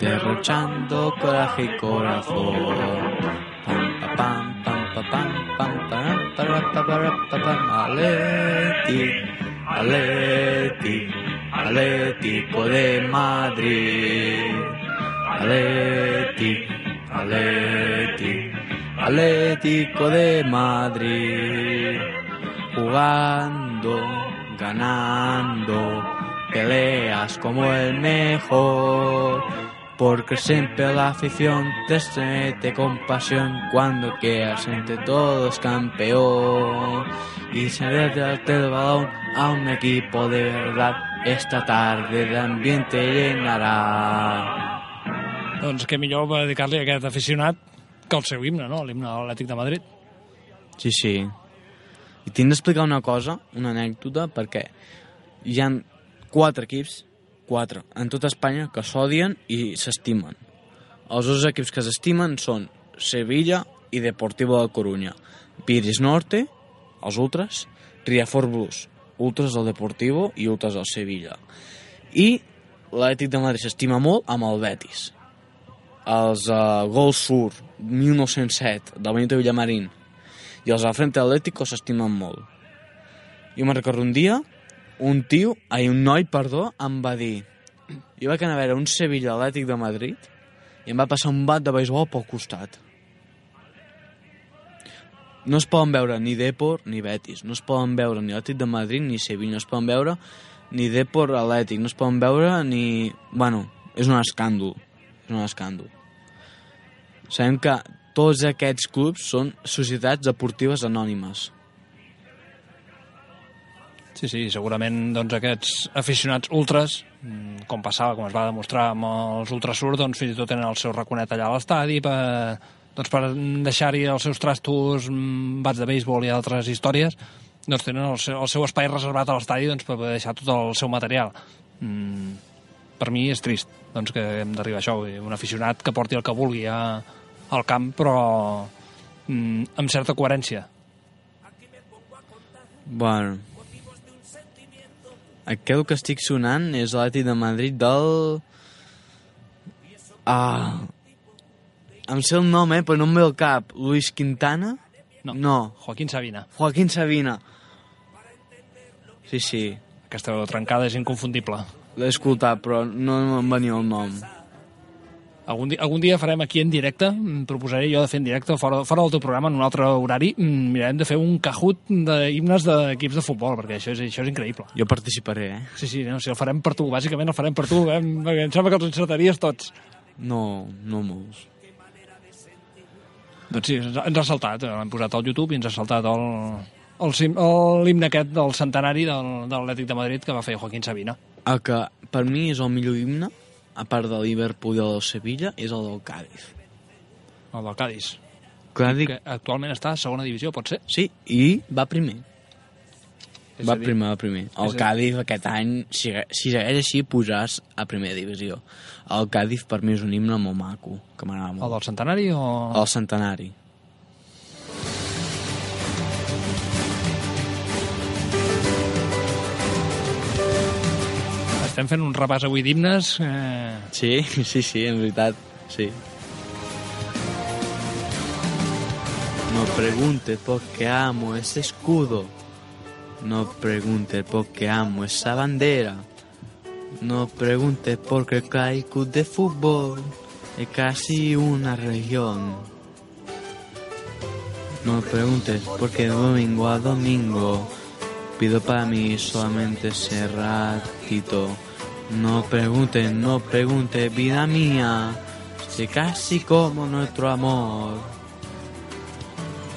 Derrochando coraje y corazón. Pam, pa, pam, pam, pa, pam, pam, pam, para, pa, para, pa, pam. Atleti, Atleti, Atlético de Madrid. Atleti, Atleti, Atlético de Madrid. Jugando, ganando, peleas como el mejor porque siempre la afición te siente con pasión cuando quieras entre todos campeón y se darte el balón a un equipo de verdad esta tarde de ambiente llenará. Doncs què millor dedicar-li a aquest aficionat que el seu himne, no? L'himne de l'Atlètic de Madrid. Sí, sí. I tinc d'explicar una cosa, una anècdota, perquè hi han quatre equips, quatre, en tota Espanya, que s'odien i s'estimen. Els dos equips que s'estimen són Sevilla i Deportivo de Coruña. Piris Norte, els ultras, Riafor Blues, ultras del Deportivo i ultras del Sevilla. I l'Atlètic de Madrid s'estima molt amb el Betis. Els uh, Gol Sur 1907 del Benito Villamarín i els del Frente Atlético s'estimen molt. Jo me'n recordo un dia, un tio, ai, un noi, perdó, em va dir jo vaig anar a veure un Sevilla Atlètic de Madrid i em va passar un bat de beisbol pel costat. No es poden veure ni Depor ni Betis, no es poden veure ni Atlètic de Madrid ni Sevilla, no es poden veure ni Depor Atlètic, no es poden veure ni... Bueno, és un escàndol, és un escàndol. Sabem que tots aquests clubs són societats deportives anònimes. Sí, sí, segurament doncs, aquests aficionats ultras, mm, com passava, com es va demostrar amb els Ultrasur, doncs fins i tot tenen el seu raconet allà a l'estadi per, doncs, per deixar-hi els seus trastos, mm, bats de béisbol i altres històries, doncs tenen el seu, el seu espai reservat a l'estadi doncs, per deixar tot el seu material. Mm, per mi és trist doncs, que hem d'arribar a això, un aficionat que porti el que vulgui a, al camp, però mm, amb certa coherència. Bueno. Aquest que estic sonant és l'Atlètic de Madrid del... Ah... Em sé el nom, eh, però no em ve al cap. Luis Quintana? No. No. Joaquín Sabina. Joaquín Sabina. Sí, sí. Aquesta trencada és inconfundible. L'he escoltat, però no em venia el nom. Algun dia, algun dia farem aquí en directe, mm, proposaré jo de fer en directe, fora, fora del teu programa, en un altre horari, mm, mirarem de fer un cajut d'himnes d'equips de futbol, perquè això és, això és increïble. Jo participaré, eh? Sí, sí, no, si el farem per tu, bàsicament el farem per tu, eh? em sembla que els encertaries tots. No, no molts. Doncs sí, ens ha- saltat, eh, l'hem posat al YouTube i ens ha saltat el- l'himne aquest del centenari del, de l'Atlètic de Madrid que va fer Joaquín Sabina. El que per mi és el millor himne, a part de Liverpool i el del Sevilla, és el del Cádiz. El del Cádiz, Cádiz, que actualment està a segona divisió, pot ser? sí, i va primer. És va dir, primer, va primer. El dir- Cádiz aquest any, si, si segueix així, pujaràs a primera divisió. El Cádiz per mi és un himne molt maco, que m'agrada El molt. del centenari o...? El centenari. Estem fent un repàs avui d'himnes. Eh... Sí, [LAUGHS] sí, sí, en veritat, sí. No pregunte por qué amo ese escudo. No pregunte por qué amo esa bandera. No pregunte por qué el club de fútbol es casi una región. No preguntes por qué domingo a domingo pido para mí solamente ese ratito. No pregunte, no pregunte, vida mía, si casi como nuestro amor.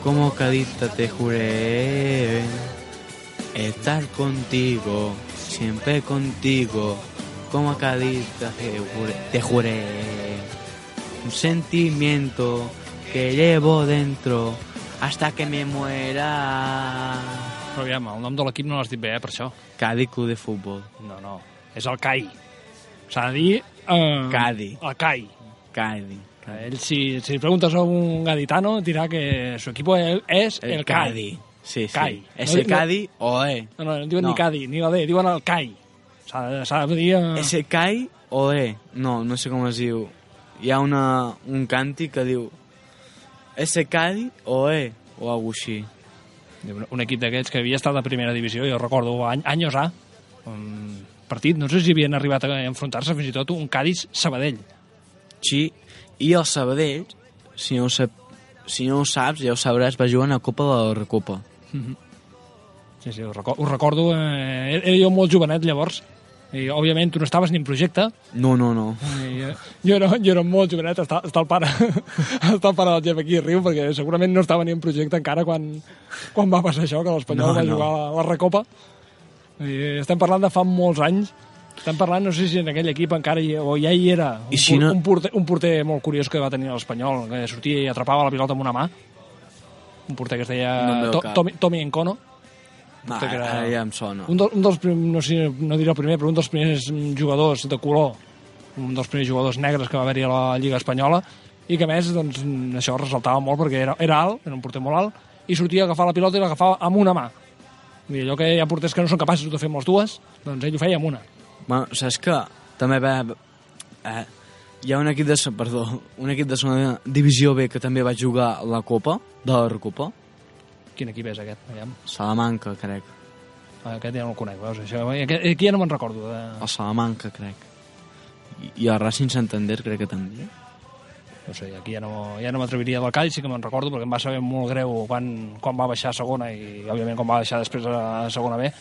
Como cadita te juré estar contigo, siempre contigo. Como cadita te juré, te juré un sentimiento que llevo dentro hasta que me muera. Però aviam, el nom de l'equip no l'has dit bé, eh, per això. De Fútbol. No, no, és el CAI. S'ha de dir... Eh, Cadi. El CAI. Cádiz. Ell, si, si li preguntes a un gaditano, dirà que su equipo és el, el CAI. Cádiz. Sí, sí. Cadi. Ese No, no- Cádiz o E. No, no, no diuen No. ni Cadi, ni la D, diuen el CAI. S'ha de, dir... Eh... Ese Cai o E. No, no sé com es diu. Hi ha una, un càntic que diu Ese Cadi o E. O alguna així. Un, equip d'aquests que havia estat a primera divisió, jo recordo any, anys A, partit, no sé si havien arribat a enfrontar-se fins i tot un Cádiz-Sabadell. Sí. I el Sabadell, si no sap, si no ho saps, ja ho sabràs, va jugar a la Copa de la Recopa. Sí, sí, ho recordo, ho recordo eh, era jo molt jovenet llavors, I, òbviament, tu no estaves ni en projecte, No, no, no. i, eh, jo, era, jo era molt jovenet, està, està, el pare, [LAUGHS] està el pare del Jeff aquí riu, perquè segurament no estava ni en projecte encara quan, quan va passar això, que l'Espanyol No, va no. jugar la, la Recopa. Estem parlant de fa molts anys, estem parlant, no sé si en aquell equip encara hi, o ja hi era, un, I si no- un, porter, un porter molt curiós que va tenir l'Espanyol, que sortia i atrapava la pilota amb una mà, un porter que es No deia al to. Tommy, Tommy Encono, Va, que era- ja em sona. un, del, un dels prim, no, sé, no diré el primer, però un dels primers jugadors de color, un dels primers jugadors negres que va haver-hi a la Lliga Espanyola, i que a més doncs, això ressaltava molt perquè era, era alt, era un porter molt alt, i sortia a agafar la pilota i l'agafava amb una mà. I allò que hi ha porters que no són capaços de fer amb les dues, doncs ell ho feia amb una. Bueno, saps que també va... Eh, hi ha un equip de... Perdó, un equip de segona divisió B que també va jugar la Copa, de la Recopa, Quin equip és aquest? Aviam. Salamanca, crec. Ah, Aquest ja no el conec, veus? Això, aquest, aquí ja no me'n recordo. De... El Salamanca, crec. I, i el Racing Santander, crec que també. No sé, aquí ja no, ja no m'atreviria del Call, sí que me'n recordo, perquè em va saber molt greu quan, quan va baixar a segona i, òbviament, quan va baixar després a segona B.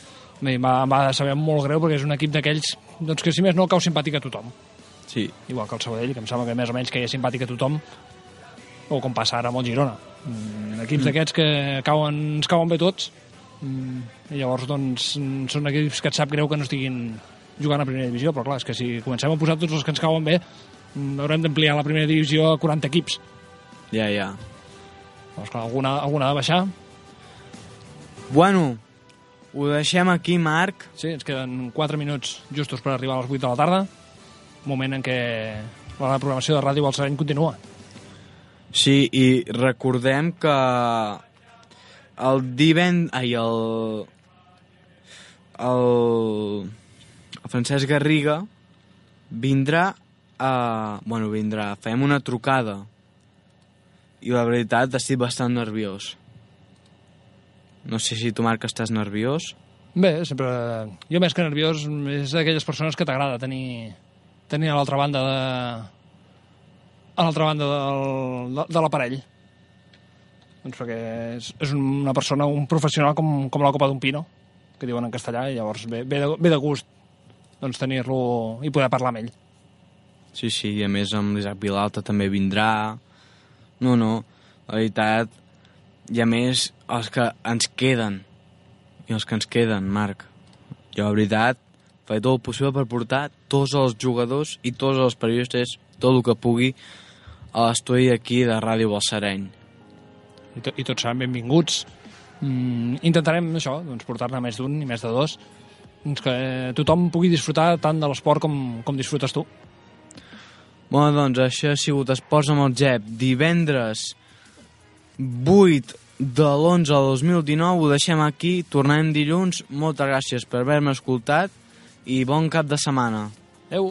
Em va, em va saber molt greu perquè és un equip d'aquells doncs, que, si més no, cau simpàtic a tothom. Sí. Igual que el Sabadell, que em sembla que més o menys caia simpàtic a tothom, o com passa ara amb el Girona. Mm, equips mm. d'aquests que cauen, ens cauen bé tots, mm, i llavors doncs, són equips que et sap greu que no estiguin jugant a primera divisió, però clar, és que si comencem a posar tots els que ens cauen bé, haurem d'ampliar la primera divisió a 40 equips. Ja, ja. Doncs clar, alguna, alguna ha de baixar. Bueno, ho deixem aquí, Marc. Sí, ens queden 4 minuts justos per arribar a les 8 de la tarda, moment en què la programació de Ràdio Balsareny continua. Sí, i recordem que el divend... Ai, el... El... El Francesc Garriga vindrà a... Bueno, vindrà... Fem una trucada. I la veritat, estic bastant nerviós. No sé si tu, Marc, estàs nerviós. Bé, sempre... Jo més que nerviós és d'aquelles persones que t'agrada tenir, tenir a l'altra banda de... a l'altra banda del, de, de l'aparell. Doncs perquè és, és una persona, un professional com, com la copa d'un pino, que diuen en castellà, i llavors ve, ve, de, ve de gust doncs, tenir-lo i poder parlar amb ell. Sí, sí, i a més amb l'Isaac Vilalta també vindrà. No, no, la veritat... I a més, els que ens queden, i els que ens queden, Marc, jo, la veritat, faré tot el possible per portar tots els jugadors i tots els periodistes, tot el que pugui, a l'estudi aquí de Ràdio Balsareny. I, to, i tots seran benvinguts. Mm, intentarem això, doncs, portar-ne més d'un i més de dos, doncs que tothom pugui disfrutar tant de l'esport com, com disfrutes tu. Bueno, doncs això ha sigut Esports amb el Jep. Divendres 8 de l'11 al 2019 ho deixem aquí, tornem dilluns. Moltes gràcies per haver-me escoltat i bon cap de setmana. Adéu!